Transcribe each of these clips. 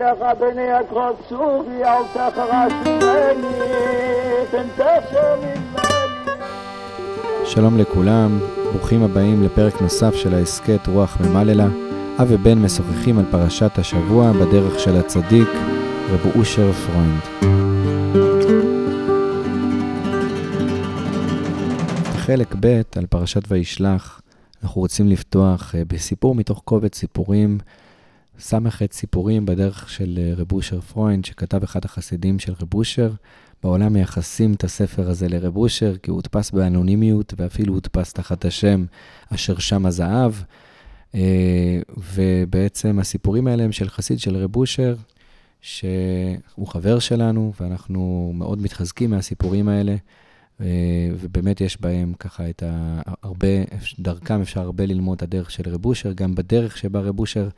יעקב צורי, אל תחרש ממני, פן תחשה ממני. שלום לכולם, ברוכים הבאים לפרק נוסף של ההסכת רוח ממללא. אב ובן משוחחים על פרשת השבוע בדרך של הצדיק, רב אושר פרוינד. חלק ב' על פרשת וישלח, אנחנו רוצים לפתוח אה, בסיפור מתוך קובץ סיפורים, ס"ח סיפורים בדרך של אה, רב אושר פרוינד, שכתב אחד החסידים של רב אושר. בעולם מייחסים את הספר הזה לרב אושר, כי הוא הודפס באנונימיות, ואפילו הודפס תחת השם אשר שם הזהב. אה, ובעצם הסיפורים האלה הם של חסיד של רב אושר, שהוא חבר שלנו, ואנחנו מאוד מתחזקים מהסיפורים האלה. אה, ובאמת יש בהם ככה את הרבה, דרכם אפשר הרבה ללמוד הדרך של רב אושר, גם בדרך שבה רב אושר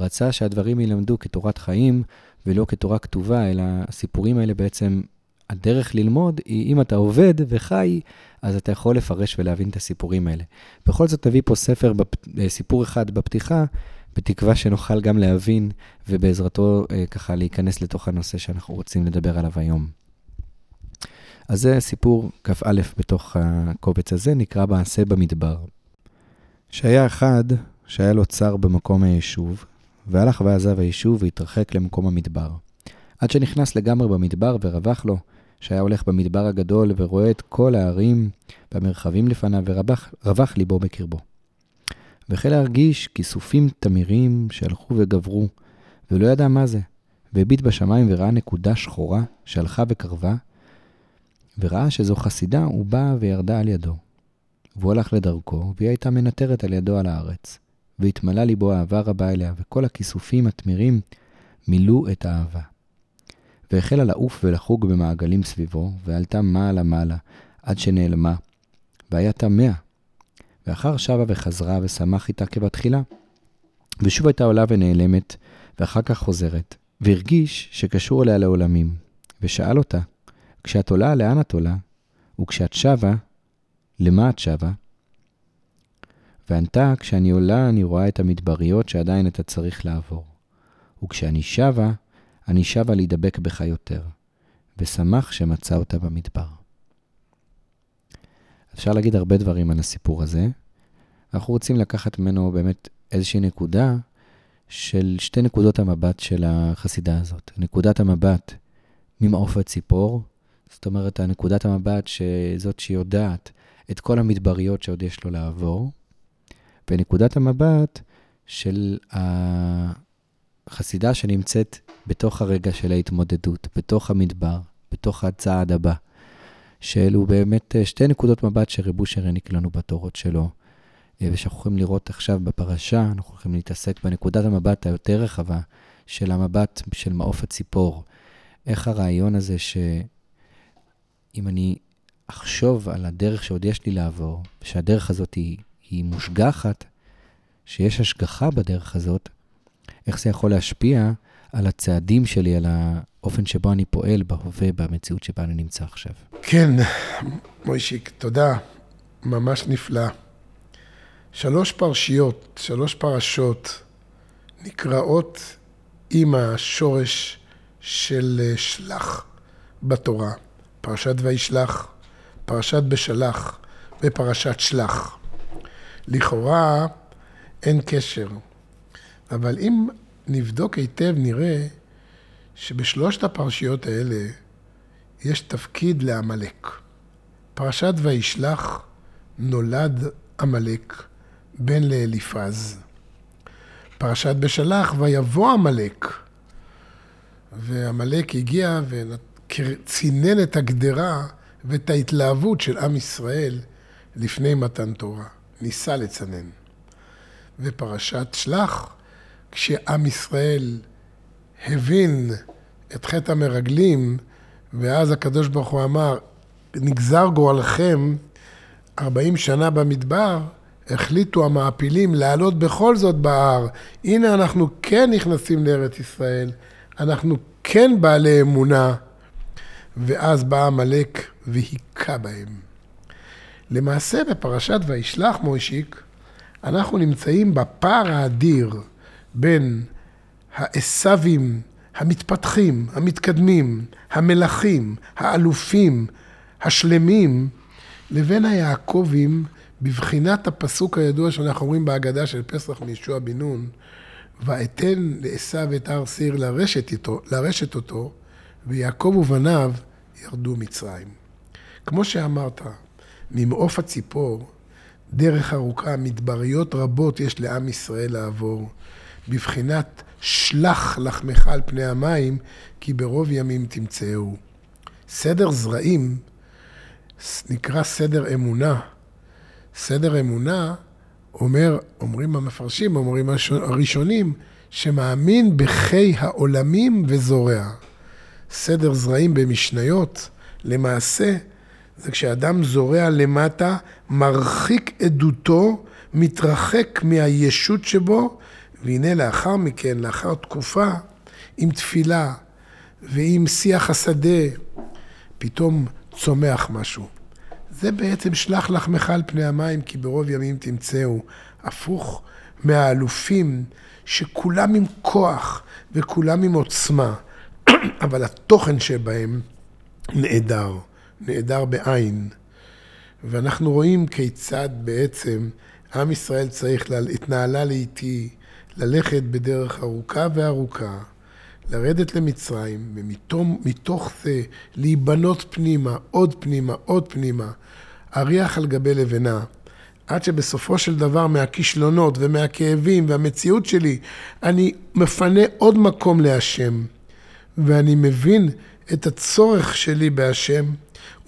רצה שהדברים ילמדו כתורת חיים ולא כתורה כתובה, אלא הסיפורים האלה בעצם, הדרך ללמוד היא אם אתה עובד וחי, אז אתה יכול לפרש ולהבין את הסיפורים האלה. בכל זאת נביא פה ספר, אה, סיפור אחד בפתיחה, בתקווה שנוכל גם להבין ובעזרתו אה, ככה להיכנס לתוך הנושא שאנחנו רוצים לדבר עליו היום. אז זה סיפור כ"א בתוך הקובץ הזה, נקרא מעשה במדבר. שהיה אחד שהיה לו צר במקום היישוב, והלך ועזב היישוב והתרחק למקום המדבר. עד שנכנס לגמרי במדבר ורווח לו, שהיה הולך במדבר הגדול ורואה את כל הערים והמרחבים לפניו, ורווח ליבו בקרבו. והחל להרגיש כיסופים תמירים שהלכו וגברו, ולא ידע מה זה, והביט בשמיים וראה נקודה שחורה שהלכה וקרבה, וראה שזו חסידה, בא וירדה על ידו. והוא הלך לדרכו, והיא הייתה מנטרת על ידו על הארץ. והתמלא ליבו אהבה רבה אליה, וכל הכיסופים התמירים מילאו את האהבה. והחלה לעוף ולחוג במעגלים סביבו, ועלתה מעלה-מעלה, עד שנעלמה, והיה תמה. ואחר שבה וחזרה ושמח איתה כבתחילה. ושוב הייתה עולה ונעלמת, ואחר כך חוזרת, והרגיש שקשור אליה לעולמים, ושאל אותה, כשאת עולה, לאן את עולה? וכשאת שבה, למה את שבה? וענתה, כשאני עולה, אני רואה את המדבריות שעדיין אתה צריך לעבור. וכשאני שבה, אני שבה להידבק בך יותר, ושמח שמצא אותה במדבר. אפשר להגיד הרבה דברים על הסיפור הזה. אנחנו רוצים לקחת ממנו באמת איזושהי נקודה של שתי נקודות המבט של החסידה הזאת. נקודת המבט ממעוף הציפור, זאת אומרת, הנקודת המבט שזאת שיודעת את כל המדבריות שעוד יש לו לעבור, ונקודת המבט של החסידה שנמצאת בתוך הרגע של ההתמודדות, בתוך המדבר, בתוך הצעד הבא. שאלו באמת שתי נקודות מבט שרב אושר העניק לנו בתורות שלו, ושאנחנו יכולים לראות עכשיו בפרשה, אנחנו יכולים להתעסק בנקודת המבט היותר רחבה של המבט של מעוף הציפור. איך הרעיון הזה ש... אם אני אחשוב על הדרך שעוד יש לי לעבור, שהדרך הזאת היא, היא מושגחת, שיש השגחה בדרך הזאת, איך זה יכול להשפיע על הצעדים שלי, על האופן שבו אני פועל בהווה, במציאות שבה אני נמצא עכשיו. כן, מוישיק, תודה. ממש נפלא. שלוש פרשיות, שלוש פרשות, נקראות עם השורש של שלח בתורה. פרשת וישלח, פרשת בשלח ופרשת שלח. לכאורה אין קשר, אבל אם נבדוק היטב נראה שבשלושת הפרשיות האלה יש תפקיד לעמלק. פרשת וישלח נולד עמלק בן לאליפז. פרשת בשלח ויבוא עמלק. ועמלק הגיע ונתן צינן את הגדרה ואת ההתלהבות של עם ישראל לפני מתן תורה. ניסה לצנן. ופרשת שלח, כשעם ישראל הבין את חטא המרגלים, ואז הקדוש ברוך הוא אמר, נגזר גורלכם 40 שנה במדבר, החליטו המעפילים לעלות בכל זאת בהר. הנה אנחנו כן נכנסים לארץ ישראל, אנחנו כן בעלי אמונה. ואז בא עמלק והיכה בהם. למעשה בפרשת וישלח מוישיק, אנחנו נמצאים בפער האדיר בין העשבים המתפתחים, המתקדמים, המלכים, האלופים, השלמים, לבין היעקבים בבחינת הפסוק הידוע שאנחנו אומרים בהגדה של פסח מישוע בן נון, ואתן לעשו את הר סיר לרשת, איתו, לרשת אותו, ויעקב ובניו ירדו מצרים. כמו שאמרת, ממעוף הציפור, דרך ארוכה, מדבריות רבות יש לעם ישראל לעבור, בבחינת שלח לחמך על פני המים, כי ברוב ימים תמצאו. סדר זרעים נקרא סדר אמונה. סדר אמונה אומר, אומרים המפרשים, אומרים הראשונים, שמאמין בחיי העולמים וזורע. סדר זרעים במשניות, למעשה, זה כשאדם זורע למטה, מרחיק עדותו, מתרחק מהישות שבו, והנה לאחר מכן, לאחר תקופה, עם תפילה ועם שיח השדה, פתאום צומח משהו. זה בעצם שלח לחמך על פני המים, כי ברוב ימים תמצאו. הפוך מהאלופים, שכולם עם כוח וכולם עם עוצמה, אבל התוכן שבהם נעדר, נעדר בעין. ואנחנו רואים כיצד בעצם עם ישראל צריך להתנהלה לאיטי, ללכת בדרך ארוכה וארוכה, לרדת למצרים, ומתוך זה להיבנות פנימה, עוד פנימה, עוד פנימה, אריח על גבי לבנה, עד שבסופו של דבר מהכישלונות ומהכאבים והמציאות שלי, אני מפנה עוד מקום להשם, ואני מבין את הצורך שלי בהשם,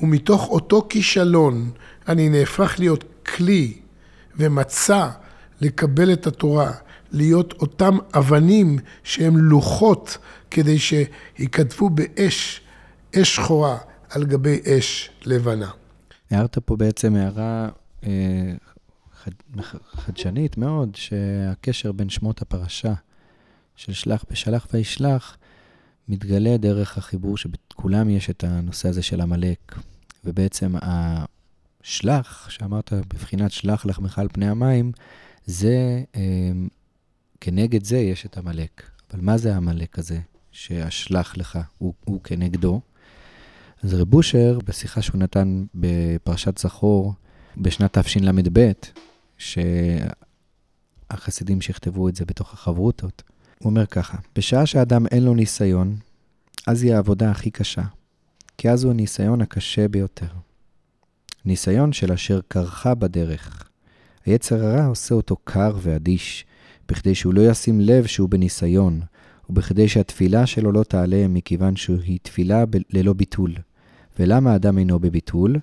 ומתוך אותו כישלון אני נהפך להיות כלי ומצע לקבל את התורה, להיות אותם אבנים שהם לוחות כדי שייכתבו באש, אש שחורה על גבי אש לבנה. הערת פה בעצם הערה אה, חד, חדשנית מאוד, שהקשר בין שמות הפרשה של שלח ושלח וישלח מתגלה דרך החיבור שבכולם יש את הנושא הזה של עמלק. ובעצם השלח, שאמרת בבחינת שלח לחמך על פני המים, זה, אה, כנגד זה יש את עמלק. אבל מה זה העמלק הזה שהשלח לך הוא, הוא כנגדו? אז רב אושר, בשיחה שהוא נתן בפרשת זכור בשנת תשל"ב, שהחסידים שיכתבו את זה בתוך החברותות, הוא אומר ככה, בשעה שאדם אין לו ניסיון, אז היא העבודה הכי קשה, כי אז הוא הניסיון הקשה ביותר. ניסיון של אשר קרחה בדרך. היצר הרע עושה אותו קר ואדיש, בכדי שהוא לא ישים לב שהוא בניסיון, ובכדי שהתפילה שלו לא תעלה מכיוון שהיא תפילה ב- ללא ביטול. ולמה האדם אינו בביטול?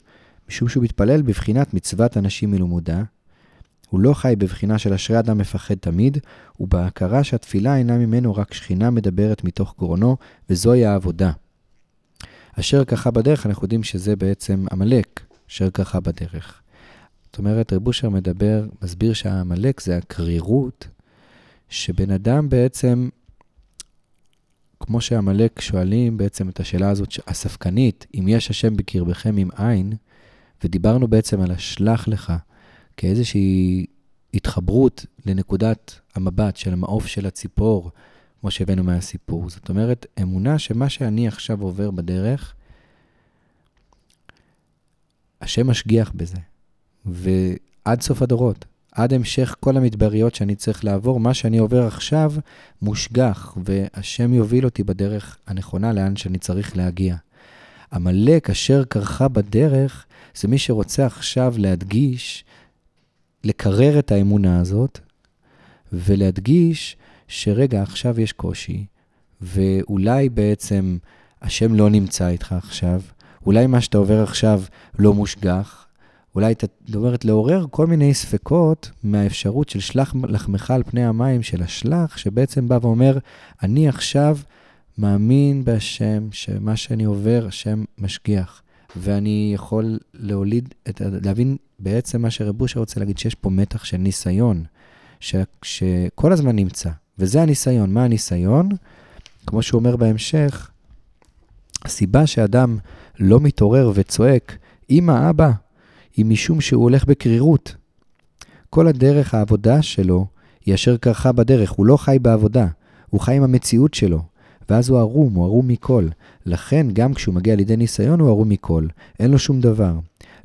משום שהוא מתפלל בבחינת מצוות אנשים מלומדה. הוא לא חי בבחינה של אשרי אדם מפחד תמיד, ובהכרה שהתפילה אינה ממנו רק שכינה מדברת מתוך גרונו, וזוהי העבודה. אשר ככה בדרך, אנחנו יודעים שזה בעצם עמלק, אשר ככה בדרך. זאת אומרת, רב אושר מדבר, מסביר שהעמלק זה הקרירות, שבן אדם בעצם כמו שעמלק שואלים בעצם את השאלה הזאת הספקנית, אם יש השם בקרבכם עם עין, ודיברנו בעצם על השלח לך כאיזושהי התחברות לנקודת המבט של המעוף של הציפור, כמו שהבאנו מהסיפור. זאת אומרת, אמונה שמה שאני עכשיו עובר בדרך, השם משגיח בזה. ועד סוף הדורות, עד המשך כל המדבריות שאני צריך לעבור, מה שאני עובר עכשיו מושגח, והשם יוביל אותי בדרך הנכונה לאן שאני צריך להגיע. עמלק אשר קרחה בדרך, זה מי שרוצה עכשיו להדגיש, לקרר את האמונה הזאת, ולהדגיש שרגע, עכשיו יש קושי, ואולי בעצם השם לא נמצא איתך עכשיו, אולי מה שאתה עובר עכשיו לא מושגח, אולי, זאת אומרת, לעורר כל מיני ספקות מהאפשרות של שלח לחמך על פני המים של השלח, שבעצם בא ואומר, אני עכשיו מאמין בהשם, שמה שאני עובר, השם משגיח. ואני יכול להוליד, את, להבין בעצם מה שרבושה רוצה להגיד, שיש פה מתח של ניסיון, ש, שכל הזמן נמצא. וזה הניסיון. מה הניסיון? כמו שהוא אומר בהמשך, הסיבה שאדם לא מתעורר וצועק, אמא, אבא, היא משום שהוא הולך בקרירות. כל הדרך העבודה שלו היא אשר קרחה בדרך, הוא לא חי בעבודה, הוא חי עם המציאות שלו. ואז הוא ערום, הוא ערום מכל. לכן, גם כשהוא מגיע לידי ניסיון, הוא ערום מכל. אין לו שום דבר.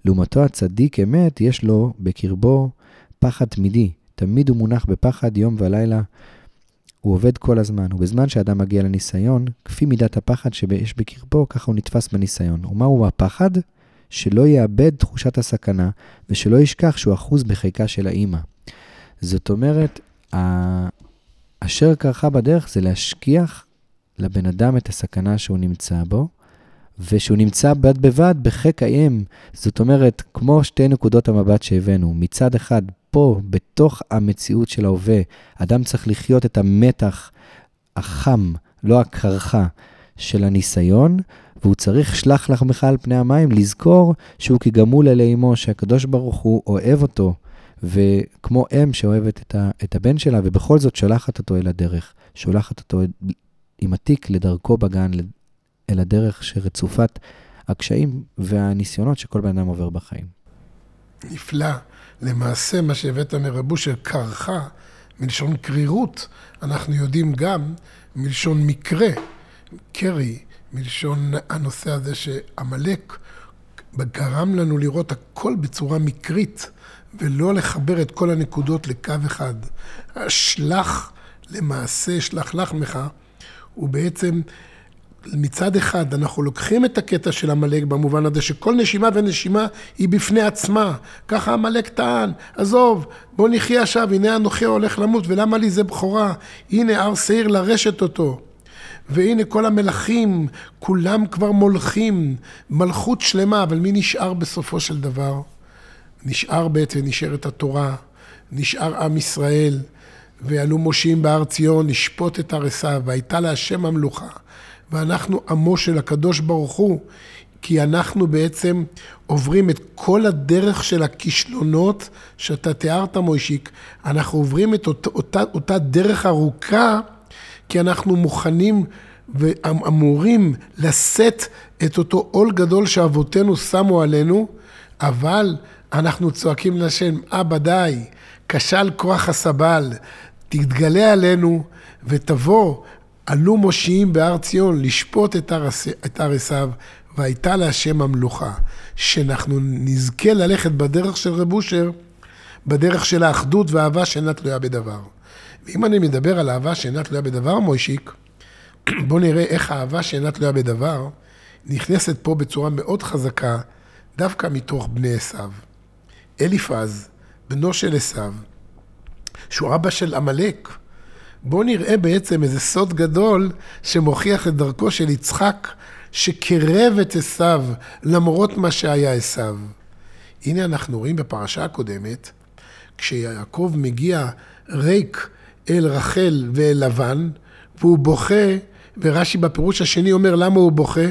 לעומתו, הצדיק אמת, יש לו בקרבו פחד תמידי. תמיד הוא מונח בפחד יום ולילה. הוא עובד כל הזמן, ובזמן שאדם מגיע לניסיון, כפי מידת הפחד שיש בקרבו, ככה הוא נתפס בניסיון. ומהו הפחד? שלא יאבד תחושת הסכנה, ושלא ישכח שהוא אחוז בחיקה של האימא. זאת אומרת, אשר קרחה בדרך זה להשכיח לבן אדם את הסכנה שהוא נמצא בו, ושהוא נמצא בד בבד בחיק האם. זאת אומרת, כמו שתי נקודות המבט שהבאנו, מצד אחד, פה, בתוך המציאות של ההווה, אדם צריך לחיות את המתח החם, לא הקרחה, של הניסיון, והוא צריך שלח לחמך על פני המים, לזכור שהוא כגמול אלי אמו, שהקדוש ברוך הוא אוהב אותו, וכמו אם שאוהבת את, ה, את הבן שלה, ובכל זאת שולחת אותו אל הדרך, שולחת אותו עם התיק לדרכו בגן, אל הדרך שרצופת הקשיים והניסיונות שכל בן אדם עובר בחיים. נפלא. למעשה, מה שהבאת מרבו של קרחה, מלשון קרירות, אנחנו יודעים גם מלשון מקרה, קרי, מלשון הנושא הזה שעמלק גרם לנו לראות הכל בצורה מקרית, ולא לחבר את כל הנקודות לקו אחד. שלח למעשה, שלח לחמך, הוא בעצם, מצד אחד, אנחנו לוקחים את הקטע של עמלק במובן הזה שכל נשימה ונשימה היא בפני עצמה. ככה עמלק טען, עזוב, בוא נחיה עכשיו, הנה אנוכי הולך למות, ולמה לי זה בכורה? הנה הר שעיר לרשת אותו. והנה כל המלכים, כולם כבר מולכים, מלכות שלמה, אבל מי נשאר בסופו של דבר? נשאר בעצם, נשארת התורה, נשאר עם ישראל, ועלו מושיעים בהר ציון, לשפוט את הר עשיו, והייתה להשם המלוכה. ואנחנו עמו של הקדוש ברוך הוא, כי אנחנו בעצם עוברים את כל הדרך של הכישלונות שאתה תיארת, מוישיק. אנחנו עוברים את אותה, אותה, אותה דרך ארוכה כי אנחנו מוכנים ואמורים לשאת את אותו עול גדול שאבותינו שמו עלינו, אבל אנחנו צועקים להשם, אבא די, כשל כוח הסבל, תתגלה עלינו ותבוא, עלו מושיעים בהר ציון לשפוט את הר עשיו, והייתה להשם המלוכה. שאנחנו נזכה ללכת בדרך של רב אושר, בדרך של האחדות והאהבה שאינה תלויה בדבר. ואם אני מדבר על אהבה שאינה תלויה בדבר, מוישיק, בואו נראה איך האהבה שאינה תלויה בדבר נכנסת פה בצורה מאוד חזקה, דווקא מתוך בני עשיו. אליפז, בנו של עשיו, שהוא אבא של עמלק. בואו נראה בעצם איזה סוד גדול שמוכיח את דרכו של יצחק, שקרב את עשיו למרות מה שהיה עשיו. הנה אנחנו רואים בפרשה הקודמת, כשיעקב מגיע ריק אל רחל ואל לבן, והוא בוכה, ורש"י בפירוש השני אומר למה הוא בוכה?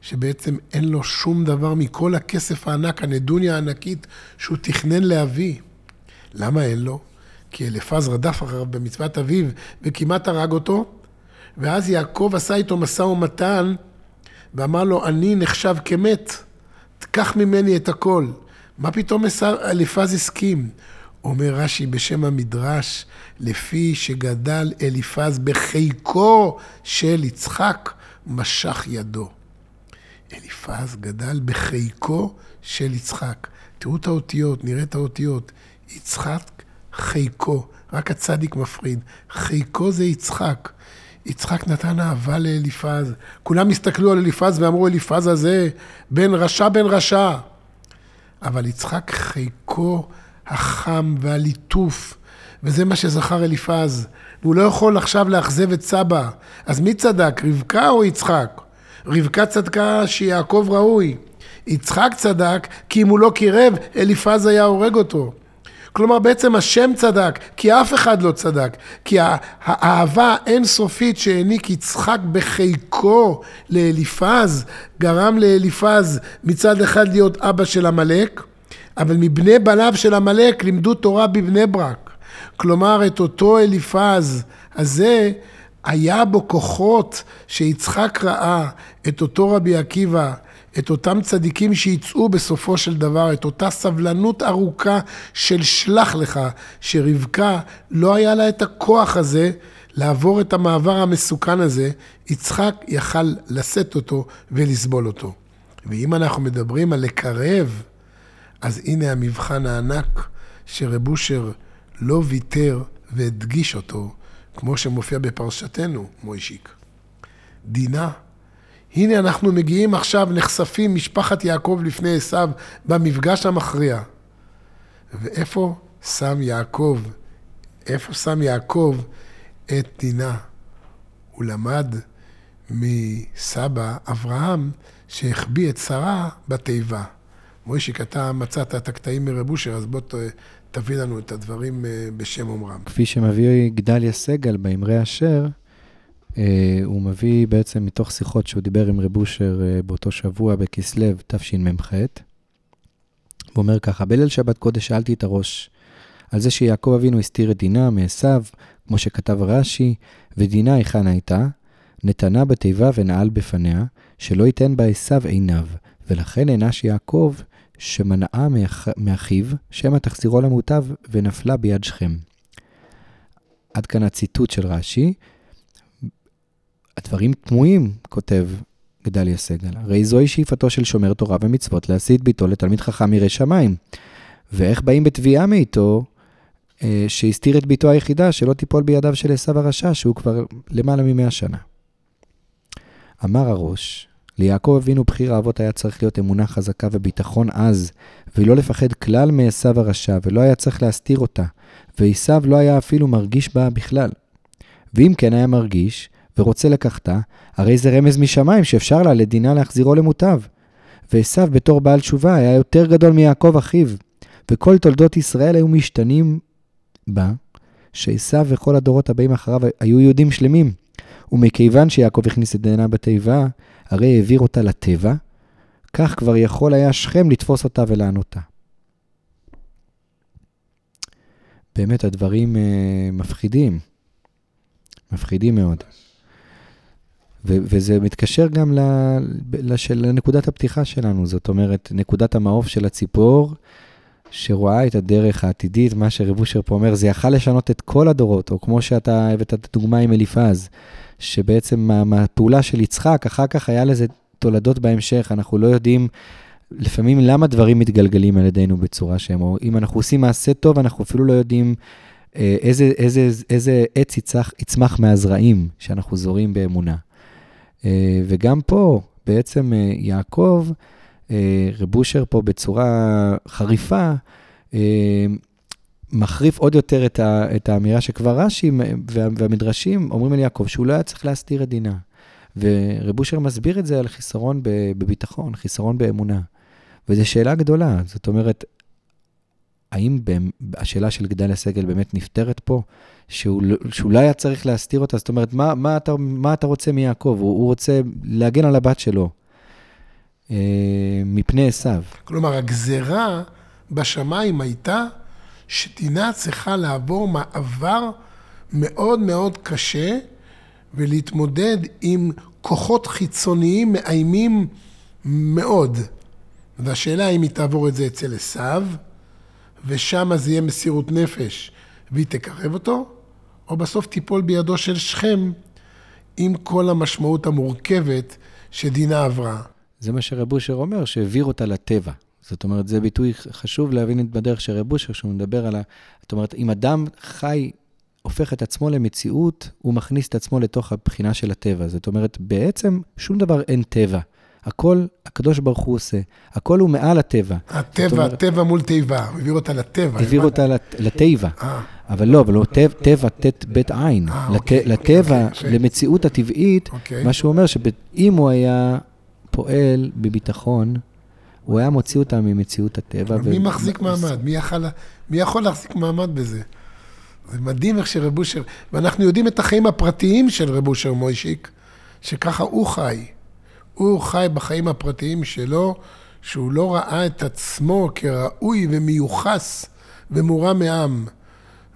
שבעצם אין לו שום דבר מכל הכסף הענק, הנדוניה הענקית שהוא תכנן להביא. למה אין לו? כי אלפז רדף אחריו במצוות אביו וכמעט הרג אותו, ואז יעקב עשה איתו משא ומתן ואמר לו, אני נחשב כמת, קח ממני את הכל. מה פתאום אלפז הסכים? אומר רש"י בשם המדרש, לפי שגדל אליפז בחיקו של יצחק, משך ידו. אליפז גדל בחיקו של יצחק. תראו את האותיות, נראה את האותיות. יצחק, חיקו, רק הצדיק מפריד. חיקו זה יצחק. יצחק נתן אהבה לאליפז. כולם הסתכלו על אליפז ואמרו, אליפז הזה, בן רשע בן רשע. אבל יצחק חיקו החם והליטוף, וזה מה שזכר אליפז. והוא לא יכול עכשיו לאכזב את סבא. אז מי צדק, רבקה או יצחק? רבקה צדקה שיעקב ראוי. יצחק צדק, כי אם הוא לא קירב, אליפז היה הורג אותו. כלומר, בעצם השם צדק, כי אף אחד לא צדק. כי האהבה האינסופית שהעניק יצחק בחיקו לאליפז, גרם לאליפז מצד אחד להיות אבא של עמלק, אבל מבני בניו של עמלק לימדו תורה בבני ברק. כלומר, את אותו אליפז הזה, היה בו כוחות שיצחק ראה, את אותו רבי עקיבא, את אותם צדיקים שיצאו בסופו של דבר, את אותה סבלנות ארוכה של שלח לך, שרבקה לא היה לה את הכוח הזה לעבור את המעבר המסוכן הזה, יצחק יכל לשאת אותו ולסבול אותו. ואם אנחנו מדברים על לקרב, אז הנה המבחן הענק שרב אושר לא ויתר והדגיש אותו, כמו שמופיע בפרשתנו, מוישיק. דינה, הנה אנחנו מגיעים עכשיו, נחשפים, משפחת יעקב לפני עשיו, במפגש המכריע. ואיפה שם יעקב, איפה שם יעקב את דינה? הוא למד מסבא אברהם שהחביא את שרה בתיבה. מוישיק, אתה מצאת את הקטעים מרב אושר, אז בוא תביא לנו את הדברים אה, בשם אומרם. כפי שמביא גדליה סגל באמרי אשר, הוא מביא בעצם מתוך שיחות שהוא דיבר עם רב אושר אה, באותו שבוע בכסלו תשמ"ח. הוא אומר ככה, בליל שבת קודש שאלתי את הראש על זה שיעקב אבינו הסתיר את דינה מעשו, כמו שכתב רש"י, ודינה היכן הייתה? נתנה בתיבה ונעל בפניה, שלא ייתן בה עשו עיניו, ולכן הענש יעקב שמנעה מאחיו, שמא תחזירו למוטב, ונפלה ביד שכם. עד כאן הציטוט של רש"י. הדברים תמוהים, כותב גדליה סגל. הרי זוהי שאיפתו של שומר תורה ומצוות להסית ביתו לתלמיד חכם ירא שמיים. ואיך באים בתביעה מאיתו, אה, שהסתיר את ביתו היחידה, שלא תיפול בידיו של עשו הרשע, שהוא כבר למעלה ממאה שנה. אמר הראש, ליעקב אבינו בחיר האבות היה צריך להיות אמונה חזקה וביטחון עז, ולא לפחד כלל מעשו הרשע, ולא היה צריך להסתיר אותה, ועשו לא היה אפילו מרגיש בה בכלל. ואם כן היה מרגיש, ורוצה לקחתה, הרי זה רמז משמיים שאפשר לה לדינה להחזירו למוטב. ועשו בתור בעל תשובה היה יותר גדול מיעקב אחיו, וכל תולדות ישראל היו משתנים בה, שעשו וכל הדורות הבאים אחריו היו יהודים שלמים. ומכיוון שיעקב הכניס את דינה בתיבה, הרי העביר אותה לטבע, כך כבר יכול היה שכם לתפוס אותה ולענותה. באמת, הדברים uh, מפחידים. מפחידים מאוד. וזה מתקשר גם לנקודת הפתיחה שלנו, זאת אומרת, נקודת המעוף של הציפור, שרואה את הדרך העתידית, מה שרב אושר פה אומר, זה יכל לשנות את כל הדורות, או כמו שאתה הבאת את הדוגמה עם אליפז, שבעצם מהפעולה של יצחק, אחר כך היה לזה תולדות בהמשך, אנחנו לא יודעים לפעמים למה דברים מתגלגלים על ידינו בצורה שהם, או אם אנחנו עושים מעשה טוב, אנחנו אפילו לא יודעים אה, איזה, איזה, איזה עץ יצח, יצמח מהזרעים שאנחנו זורים באמונה. אה, וגם פה, בעצם אה, יעקב, רב אושר פה בצורה חריפה, מחריף עוד יותר את, ה, את האמירה שכבר רש"י והמדרשים אומרים על יעקב שהוא לא היה צריך להסתיר את דינה. ורב אושר מסביר את זה על חיסרון בביטחון, חיסרון באמונה. וזו שאלה גדולה, זאת אומרת, האם השאלה של גדל הסגל באמת נפתרת פה, לא, שהוא לא היה צריך להסתיר אותה? זאת אומרת, מה, מה, אתה, מה אתה רוצה מיעקב? הוא, הוא רוצה להגן על הבת שלו אה, מפני עשיו. כלומר, הגזרה בשמיים הייתה שדינה צריכה לעבור מעבר מאוד מאוד קשה ולהתמודד עם כוחות חיצוניים מאיימים מאוד. והשאלה אם היא תעבור את זה אצל עשיו, ושם זה יהיה מסירות נפש והיא תקרב אותו, או בסוף תיפול בידו של שכם עם כל המשמעות המורכבת שדינה עברה. זה מה שרב אושר אומר, שהעביר אותה לטבע. זאת אומרת, זה ביטוי חשוב להבין בדרך של רב אושר, שהוא מדבר על ה... זאת אומרת, אם אדם חי, הופך את עצמו למציאות, הוא מכניס את עצמו לתוך הבחינה של הטבע. זאת אומרת, בעצם שום דבר אין טבע. הכל הקדוש ברוך הוא עושה, הכל הוא מעל הטבע. הטבע, אומרת, טבע מול תיבה, העביר אותה לטבע. העביר אותה לטבע. אה. אבל לא, אבל לא טבע, ט' בית עין. אה, אוקיי, לטבע, אוקיי, למציאות הטבעית, אוקיי. מה שהוא אומר, שאם הוא היה פועל בביטחון, הוא היה מוציא אותה ממציאות הטבע. מי מחזיק מעמד? מי יכול להחזיק מעמד בזה? זה מדהים איך שרב אושר, ואנחנו יודעים את החיים הפרטיים של רב אושר מוישיק, שככה הוא חי. הוא חי בחיים הפרטיים שלו, שהוא לא ראה את עצמו כראוי ומיוחס ומורם מעם.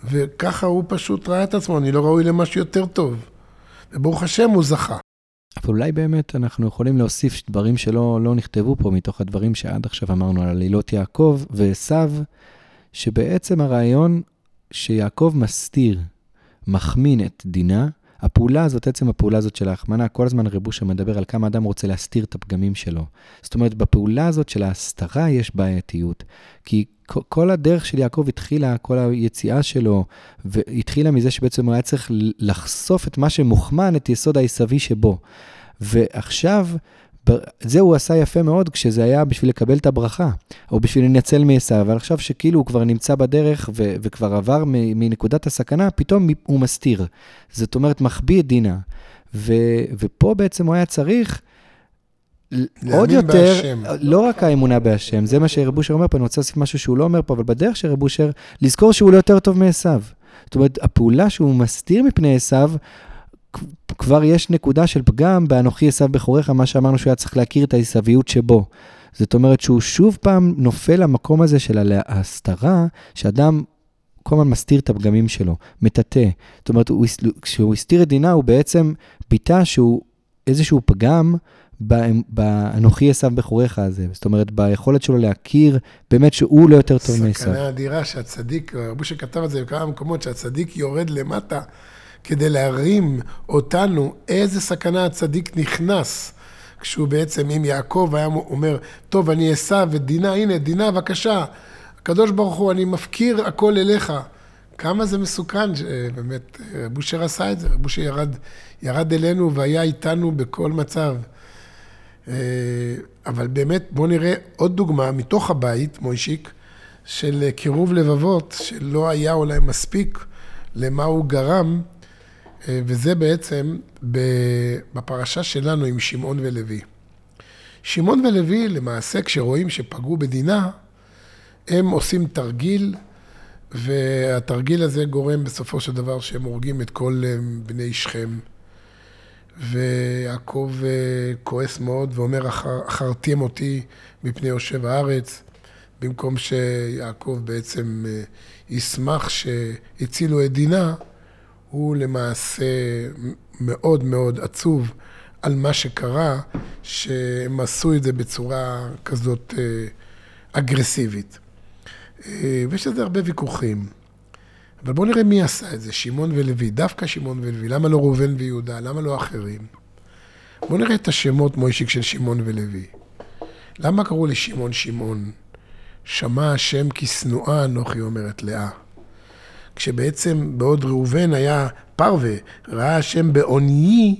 וככה הוא פשוט ראה את עצמו, אני לא ראוי למשהו יותר טוב. וברוך השם הוא זכה. אבל אולי באמת אנחנו יכולים להוסיף דברים שלא לא נכתבו פה, מתוך הדברים שעד עכשיו אמרנו על עלילות יעקב ועשו, שבעצם הרעיון שיעקב מסתיר, מחמין את דינה, הפעולה הזאת, עצם הפעולה הזאת של ההחמנה, כל הזמן רב אושר מדבר על כמה אדם רוצה להסתיר את הפגמים שלו. זאת אומרת, בפעולה הזאת של ההסתרה יש בעייתיות. כי כל הדרך של יעקב התחילה, כל היציאה שלו, והתחילה מזה שבעצם הוא היה צריך לחשוף את מה שמוחמן, את יסוד העשוי שבו. ועכשיו, זה הוא עשה יפה מאוד כשזה היה בשביל לקבל את הברכה, או בשביל לנצל מעשיו, אבל עכשיו שכאילו הוא כבר נמצא בדרך ו- וכבר עבר מנקודת הסכנה, פתאום הוא מסתיר. זאת אומרת, מחביא את דינה. ו- ופה בעצם הוא היה צריך עוד יותר, בהשם. לא רק האמונה בהשם, זה מה שרב אושר אומר פה, אני רוצה להוסיף משהו שהוא לא אומר פה, אבל בדרך של רב אושר, לזכור שהוא לא יותר טוב מעשיו. זאת אומרת, הפעולה שהוא מסתיר מפני עשיו, כבר יש נקודה של פגם באנוכי עשיו בכוריך, מה שאמרנו שהוא היה צריך להכיר את העשוויות שבו. זאת אומרת שהוא שוב פעם נופל למקום הזה של ההסתרה, שאדם כל הזמן מסתיר את הפגמים שלו, מטאטא. זאת אומרת, כשהוא הסתיר את דינה, הוא בעצם ביטא שהוא איזשהו פגם באנוכי עשיו בכוריך הזה. זאת אומרת, ביכולת שלו להכיר באמת שהוא לא יותר טוב מעשיו. סכנה אדירה שהצדיק, רבו שכתב את זה בכמה מקומות, שהצדיק יורד למטה. כדי להרים אותנו איזה סכנה הצדיק נכנס. כשהוא בעצם, אם יעקב היה אומר, טוב, אני אסע ודינה, הנה, דינה, בבקשה. הקדוש ברוך הוא, אני מפקיר הכל אליך. כמה זה מסוכן, שבאמת, רב אושר עשה את זה, רב אושר ירד, ירד אלינו והיה איתנו בכל מצב. אה, אבל באמת, בואו נראה עוד דוגמה מתוך הבית, מוישיק, של קירוב לבבות, שלא היה אולי מספיק למה הוא גרם, אה, וזה בעצם בפרשה שלנו עם שמעון ולוי. שמעון ולוי, למעשה, כשרואים שפגעו בדינה, הם עושים תרגיל, והתרגיל הזה גורם בסופו של דבר שהם הורגים את כל אה, בני שכם. ויעקב אה, כועס מאוד ואומר, אחרתים אותי מפני יושב הארץ, במקום שיעקב בעצם ישמח שהצילו את דינה, הוא למעשה מאוד מאוד עצוב על מה שקרה, שהם עשו את זה בצורה כזאת אה, אגרסיבית. אה, ויש לזה הרבה ויכוחים. אבל בואו נראה מי עשה את זה, שמעון ולוי, דווקא שמעון ולוי, למה לא ראובן ויהודה, למה לא אחרים? בואו נראה את השמות מוישיק של שמעון ולוי. למה קראו לשמעון שמעון? שמע השם כי שנואה אנוכי, אומרת לאה. כשבעצם בעוד ראובן היה פרווה, ראה השם בעוניי,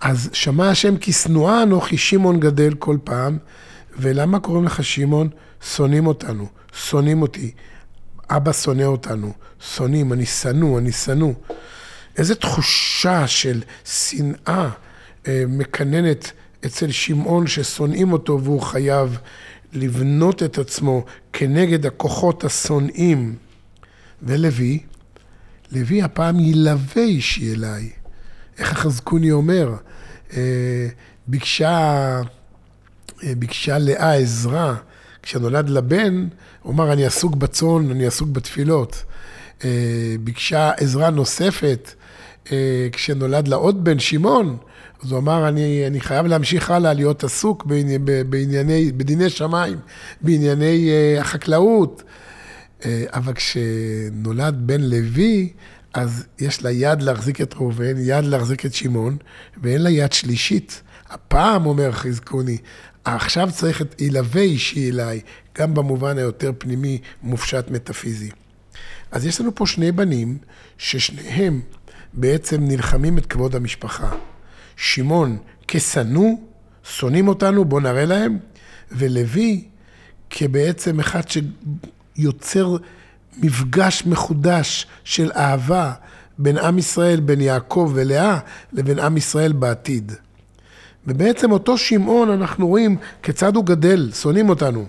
אז שמע השם כי שנואה אנוכי שמעון גדל כל פעם, ולמה קוראים לך שמעון? שונאים אותנו, שונאים אותי. אבא שונא אותנו, שונאים, אני שנוא, אני שנוא. איזו תחושה של שנאה אה, מקננת אצל שמעון ששונאים אותו והוא חייב לבנות את עצמו כנגד הכוחות השונאים. ולוי, לוי הפעם ילווה אישי אליי. איך החזקוני אומר? אה, ביקשה, אה, ביקשה לאה עזרה. כשנולד לבן, הוא אמר, אני עסוק בצאן, אני עסוק בתפילות. אה, ביקשה עזרה נוספת כשנולד לה עוד בן, שמעון. אז הוא אמר, אני, אני חייב להמשיך הלאה להיות עסוק בענייני, בדיני שמיים, בענייני החקלאות. אה, אבל כשנולד בן לוי, אז יש לה יד להחזיק את ראובן, יד להחזיק את שמעון, ואין לה יד שלישית. הפעם, אומר חזקוני, עכשיו צריך את ילווה אישי אליי, גם במובן היותר פנימי, מופשט מטאפיזי. אז יש לנו פה שני בנים, ששניהם בעצם נלחמים את כבוד המשפחה. שמעון כשנוא, שונאים אותנו, בואו נראה להם, ולוי כבעצם אחד יוצר מפגש מחודש של אהבה בין עם ישראל, בין יעקב ולאה, לבין עם ישראל בעתיד. ובעצם אותו שמעון, אנחנו רואים כיצד הוא גדל, שונאים אותנו.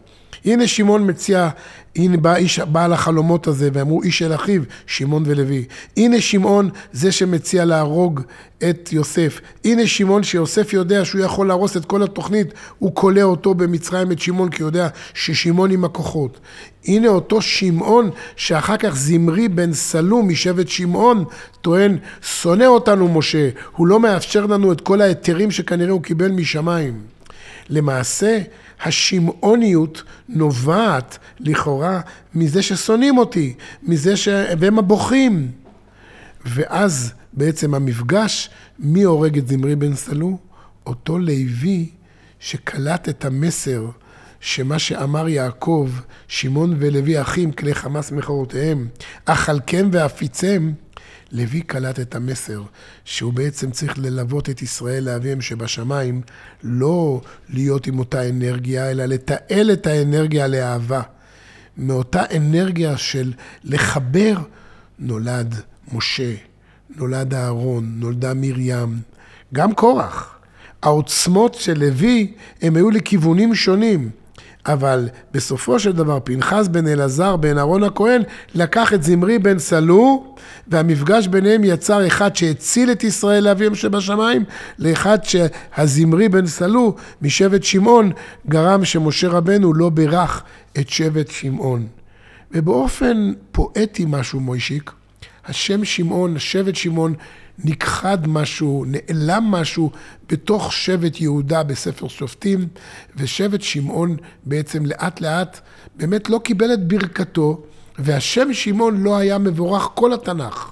הנה שמעון מציע, הנה בא איש בעל החלומות הזה, ואמרו איש אל אחיו, שמעון ולוי. הנה שמעון זה שמציע להרוג את יוסף. הנה שמעון שיוסף יודע שהוא יכול להרוס את כל התוכנית, הוא כולא אותו במצרים את שמעון, כי הוא יודע ששמעון עם הכוחות. הנה אותו שמעון שאחר כך זמרי בן סלום משבט שמעון טוען, שונא אותנו משה, הוא לא מאפשר לנו את כל ההיתרים שכנראה הוא קיבל משמיים. למעשה, השמעוניות נובעת לכאורה מזה ששונאים אותי, מזה ש... והם הבוכים. ואז בעצם המפגש, מי הורג את זמרי בן סלו? אותו לוי שקלט את המסר שמה שאמר יעקב, שמעון ולוי אחים, כלי חמאס מכורותיהם, אכלכם ואפיצם, לוי קלט את המסר שהוא בעצם צריך ללוות את ישראל לאביהם שבשמיים, לא להיות עם אותה אנרגיה, אלא לתעל את האנרגיה לאהבה. מאותה אנרגיה של לחבר, נולד משה, נולד אהרון, נולדה מרים, גם קורח. העוצמות של לוי הם היו לכיוונים שונים. אבל בסופו של דבר פנחס בן אלעזר בן אהרון הכהן לקח את זמרי בן סלו והמפגש ביניהם יצר אחד שהציל את ישראל לאביהם שבשמיים לאחד שהזמרי בן סלו משבט שמעון גרם שמשה רבנו לא בירך את שבט שמעון. ובאופן פואטי משהו מוישיק, השם שמעון, שבט שמעון נכחד משהו, נעלם משהו בתוך שבט יהודה בספר שופטים, ושבט שמעון בעצם לאט לאט באמת לא קיבל את ברכתו, והשם שמעון לא היה מבורך כל התנ"ך.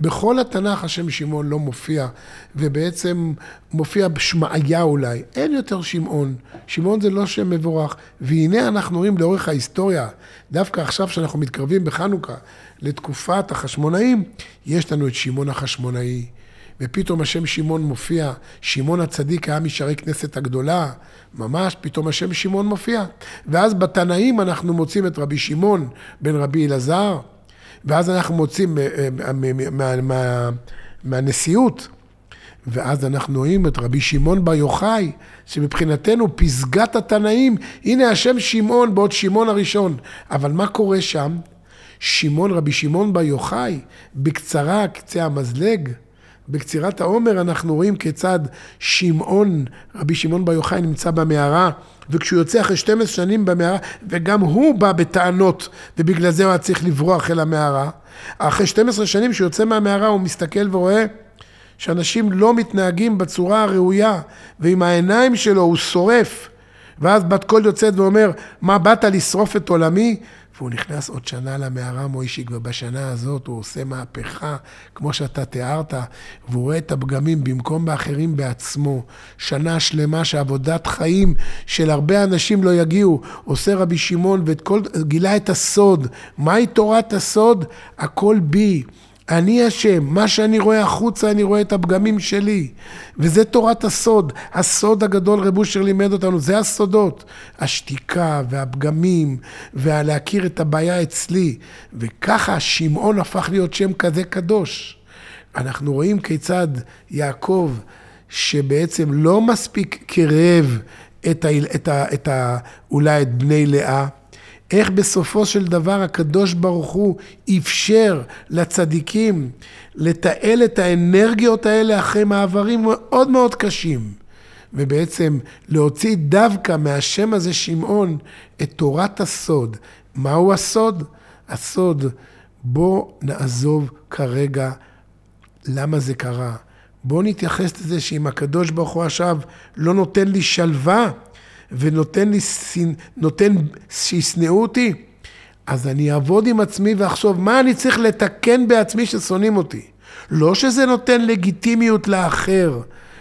בכל התנ"ך השם שמעון לא מופיע, ובעצם מופיע בשמעיה אולי. אין יותר שמעון. שמעון זה לא שם מבורך. והנה אנחנו רואים לאורך ההיסטוריה, דווקא עכשיו שאנחנו מתקרבים בחנוכה לתקופת החשמונאים, יש לנו את שמעון החשמונאי. ופתאום השם שמעון מופיע, שמעון הצדיק היה משערי כנסת הגדולה, ממש פתאום השם שמעון מופיע. ואז בתנאים אנחנו מוצאים את רבי שמעון בן רבי אלעזר, ואז אנחנו מוצאים אה, אה, מהנשיאות, ואז אנחנו רואים את רבי שמעון בר יוחאי, שמבחינתנו פסגת התנאים, הנה השם שמעון בעוד שמעון הראשון. אבל מה קורה שם? שמעון, רבי שמעון בר יוחאי, בקצרה, קצה המזלג, בקצירת העומר אנחנו רואים כיצד שמעון, רבי שמעון בר יוחאי נמצא במערה, וכשהוא יוצא אחרי 12 שנים במערה, וגם הוא בא בטענות, ובגלל זה הוא היה צריך לברוח אל המערה. אחרי 12 שנים שהוא יוצא מהמערה הוא מסתכל ורואה שאנשים לא מתנהגים בצורה הראויה, ועם העיניים שלו הוא שורף. ואז בת קול יוצאת ואומר, מה באת לשרוף את עולמי? והוא נכנס עוד שנה למערה מוישיק, ובשנה הזאת הוא עושה מהפכה, כמו שאתה תיארת, והוא רואה את הפגמים במקום באחרים בעצמו. שנה שלמה שעבודת חיים של הרבה אנשים לא יגיעו. עושה רבי שמעון וגילה את הסוד. מהי תורת הסוד? הכל בי. אני אשם, מה שאני רואה החוצה, אני רואה את הפגמים שלי. וזה תורת הסוד. הסוד הגדול רב אושר לימד אותנו, זה הסודות. השתיקה והפגמים, והלהכיר את הבעיה אצלי. וככה שמעון הפך להיות שם כזה קדוש. אנחנו רואים כיצד יעקב, שבעצם לא מספיק קרב את ה, את ה, את ה, אולי את בני לאה, איך בסופו של דבר הקדוש ברוך הוא אפשר לצדיקים לתעל את האנרגיות האלה אחרי מעברים מאוד מאוד קשים. ובעצם להוציא דווקא מהשם הזה שמעון את תורת הסוד. מהו הסוד? הסוד, בוא נעזוב כרגע למה זה קרה. בוא נתייחס לזה שאם הקדוש ברוך הוא עכשיו לא נותן לי שלווה, ונותן לי, נותן שישנאו אותי, אז אני אעבוד עם עצמי ואחשוב מה אני צריך לתקן בעצמי ששונאים אותי. לא שזה נותן לגיטימיות לאחר,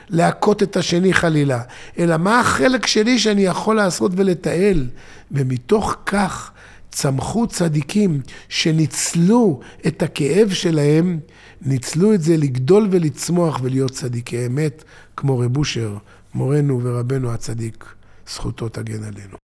להכות את השני חלילה, אלא מה החלק שלי שאני יכול לעשות ולתעל. ומתוך כך צמחו צדיקים שניצלו את הכאב שלהם, ניצלו את זה לגדול ולצמוח ולהיות צדיקי אמת, כמו רב אושר, מורנו ורבנו הצדיק. זכותו תגן עלינו.